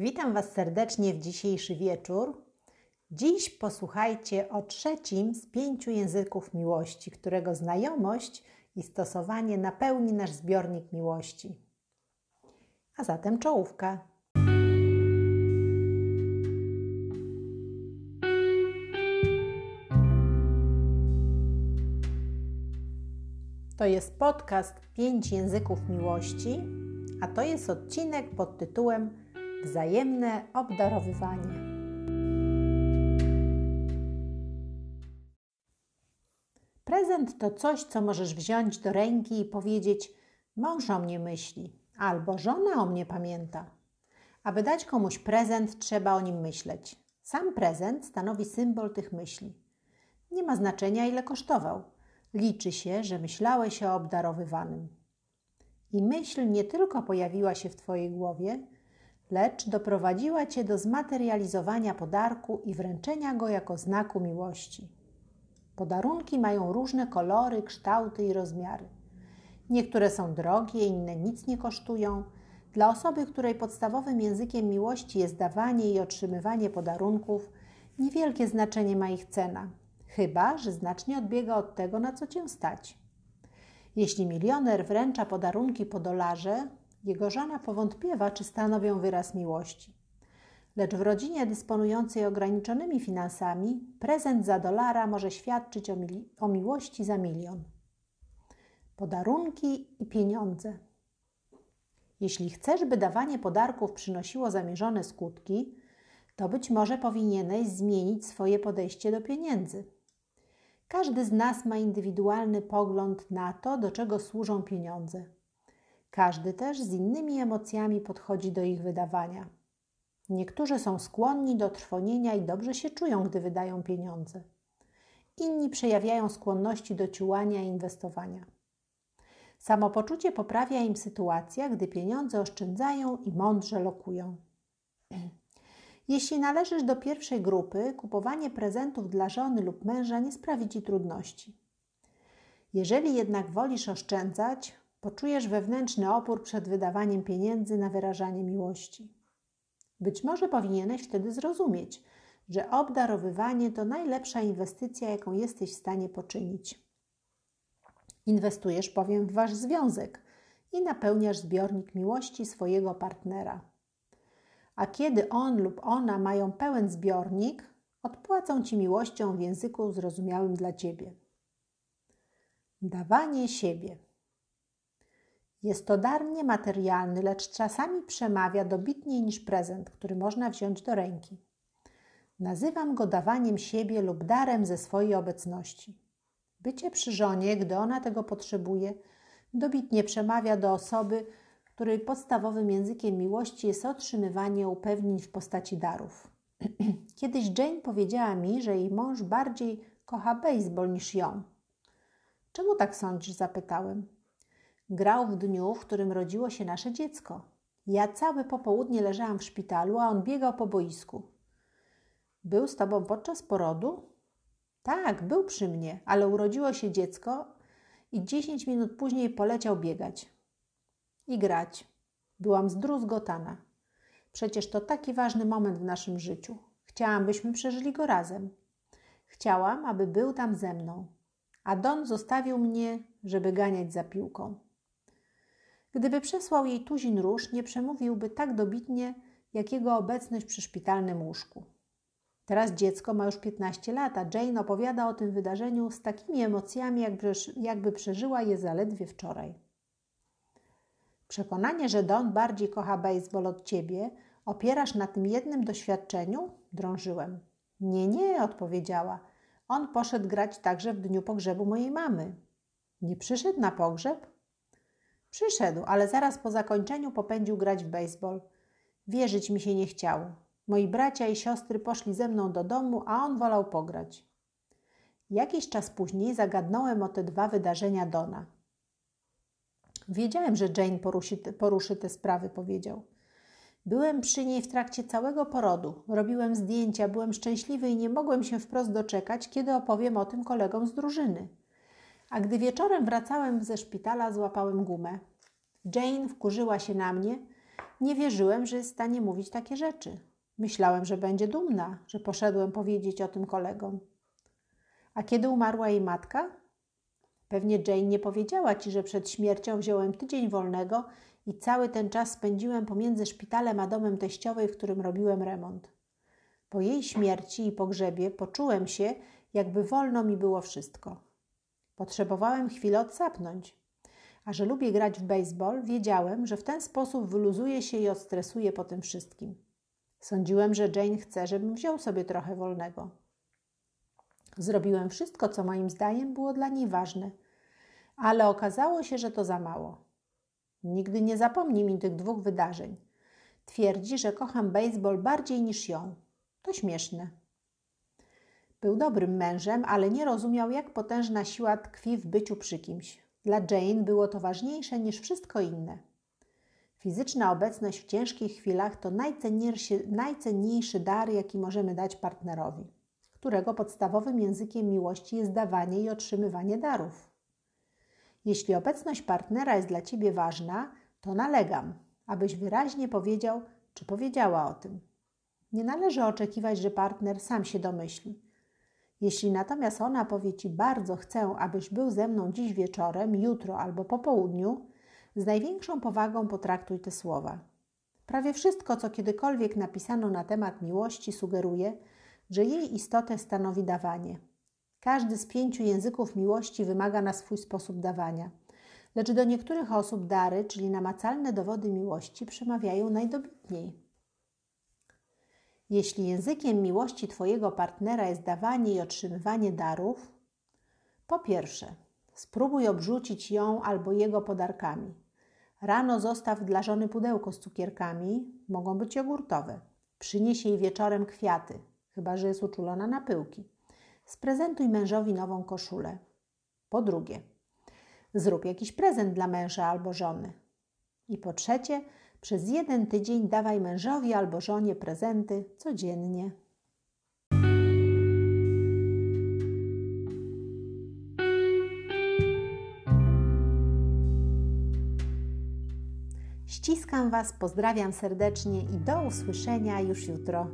Witam Was serdecznie w dzisiejszy wieczór. Dziś posłuchajcie o trzecim z pięciu języków miłości, którego znajomość i stosowanie napełni nasz zbiornik miłości. A zatem czołówka. To jest podcast Pięć języków miłości, a to jest odcinek pod tytułem Wzajemne obdarowywanie. Prezent to coś, co możesz wziąć do ręki i powiedzieć: Mąż o mnie myśli, albo żona o mnie pamięta. Aby dać komuś prezent, trzeba o nim myśleć. Sam prezent stanowi symbol tych myśli. Nie ma znaczenia, ile kosztował. Liczy się, że myślałeś o obdarowywanym. I myśl nie tylko pojawiła się w Twojej głowie, lecz doprowadziła Cię do zmaterializowania podarku i wręczenia go jako znaku miłości. Podarunki mają różne kolory, kształty i rozmiary. Niektóre są drogie, inne nic nie kosztują. Dla osoby, której podstawowym językiem miłości jest dawanie i otrzymywanie podarunków, niewielkie znaczenie ma ich cena, chyba że znacznie odbiega od tego, na co cię stać. Jeśli milioner wręcza podarunki po dolarze, jego żona powątpiewa, czy stanowią wyraz miłości. Lecz w rodzinie dysponującej ograniczonymi finansami prezent za dolara może świadczyć o, o miłości za milion. Podarunki i pieniądze. Jeśli chcesz, by dawanie podarków przynosiło zamierzone skutki, to być może powinieneś zmienić swoje podejście do pieniędzy. Każdy z nas ma indywidualny pogląd na to, do czego służą pieniądze. Każdy też z innymi emocjami podchodzi do ich wydawania. Niektórzy są skłonni do trwonienia i dobrze się czują, gdy wydają pieniądze. Inni przejawiają skłonności do ciułania i inwestowania. Samopoczucie poprawia im sytuacja, gdy pieniądze oszczędzają i mądrze lokują. Jeśli należysz do pierwszej grupy, kupowanie prezentów dla żony lub męża nie sprawi ci trudności. Jeżeli jednak wolisz oszczędzać, poczujesz wewnętrzny opór przed wydawaniem pieniędzy na wyrażanie miłości. Być może powinieneś wtedy zrozumieć, że obdarowywanie to najlepsza inwestycja, jaką jesteś w stanie poczynić. Inwestujesz bowiem w wasz związek i napełniasz zbiornik miłości swojego partnera. A kiedy on lub ona mają pełen zbiornik, odpłacą ci miłością w języku zrozumiałym dla ciebie. Dawanie siebie. Jest to dar niematerialny, lecz czasami przemawia dobitniej niż prezent, który można wziąć do ręki. Nazywam go dawaniem siebie lub darem ze swojej obecności. Bycie przy żonie, gdy ona tego potrzebuje, dobitnie przemawia do osoby, której podstawowym językiem miłości jest otrzymywanie upewnień w postaci darów. Kiedyś Jane powiedziała mi, że jej mąż bardziej kocha baseball niż ją. Czemu tak sądzisz? zapytałem. Grał w dniu, w którym rodziło się nasze dziecko. Ja całe popołudnie leżałam w szpitalu, a on biegał po boisku. Był z tobą podczas porodu? Tak, był przy mnie, ale urodziło się dziecko i dziesięć minut później poleciał biegać i grać. Byłam zdruzgotana. Przecież to taki ważny moment w naszym życiu. Chciałam, byśmy przeżyli go razem. Chciałam, aby był tam ze mną. A Don zostawił mnie, żeby ganiać za piłką. Gdyby przesłał jej tuzin róż, nie przemówiłby tak dobitnie, jak jego obecność przy szpitalnym łóżku. Teraz dziecko ma już 15 lat, a Jane opowiada o tym wydarzeniu z takimi emocjami, jakby, przeżyła je zaledwie wczoraj. Przekonanie, że Don bardziej kocha baseball od ciebie, opierasz na tym jednym doświadczeniu? Drążyłem. Nie, nie, odpowiedziała. On poszedł grać także w dniu pogrzebu mojej mamy. Nie przyszedł na pogrzeb? Przyszedł, ale zaraz po zakończeniu popędził grać w baseball. Wierzyć mi się nie chciało. Moi bracia i siostry poszli ze mną do domu, a on wolał pograć. Jakiś czas później zagadnąłem o te dwa wydarzenia Dona. Wiedziałem, że Jane poruszy, poruszy te sprawy, powiedział. Byłem przy niej w trakcie całego porodu. Robiłem zdjęcia, byłem szczęśliwy i nie mogłem się wprost doczekać, kiedy opowiem o tym kolegom z drużyny. A gdy wieczorem wracałem ze szpitala, złapałem gumę. Jane wkurzyła się na mnie Nie wierzyłem, że jest w stanie mówić takie rzeczy. Myślałem, że będzie dumna, że poszedłem powiedzieć o tym kolegom. A kiedy umarła jej matka? Pewnie Jane nie powiedziała ci, że przed śmiercią wziąłem tydzień wolnego i cały ten czas spędziłem pomiędzy szpitalem a domem teściowej, w którym robiłem remont. Po jej śmierci i pogrzebie poczułem się, jakby wolno mi było wszystko. Potrzebowałem chwilę odsapnąć. A że lubię grać w baseball, wiedziałem, że w ten sposób wyluzuję się i odstresuję po tym wszystkim. Sądziłem, że Jane chce, żebym wziął sobie trochę wolnego. Zrobiłem wszystko, co moim zdaniem było dla niej ważne, ale okazało się, że to za mało. Nigdy nie zapomni mi tych dwóch wydarzeń. Twierdzi, że kocham baseball bardziej niż ją. To śmieszne. Był dobrym mężem, ale nie rozumiał, jak potężna siła tkwi w byciu przy kimś. Dla Jane było to ważniejsze niż wszystko inne. Fizyczna obecność w ciężkich chwilach to najcenniejszy, dar, jaki możemy dać partnerowi, którego podstawowym językiem miłości jest dawanie i otrzymywanie darów. Jeśli obecność partnera jest dla Ciebie ważna, to nalegam, abyś wyraźnie powiedział, czy powiedziała o tym. Nie należy oczekiwać, że partner sam się domyśli. Jeśli natomiast ona powie Ci bardzo chcę, abyś był ze mną dziś wieczorem, jutro albo po południu, z największą powagą potraktuj te słowa. Prawie wszystko, co kiedykolwiek napisano na temat miłości, sugeruje, że jej istotę stanowi dawanie. Każdy z pięciu języków miłości wymaga na swój sposób dawania. Lecz do niektórych osób dary, czyli namacalne dowody miłości, przemawiają najdobitniej. Jeśli językiem miłości Twojego partnera jest dawanie i otrzymywanie darów, po pierwsze, spróbuj obrzucić ją albo jego podarkami. Rano zostaw dla żony pudełko z cukierkami, mogą być jogurtowe. Przynieś jej wieczorem kwiaty, chyba że jest uczulona na pyłki. Sprezentuj mężowi nową koszulę. Po drugie, zrób jakiś prezent dla męża albo żony. I po trzecie, przez jeden tydzień dawaj mężowi albo żonie prezenty codziennie. Ściskam Was, pozdrawiam serdecznie i do usłyszenia już jutro.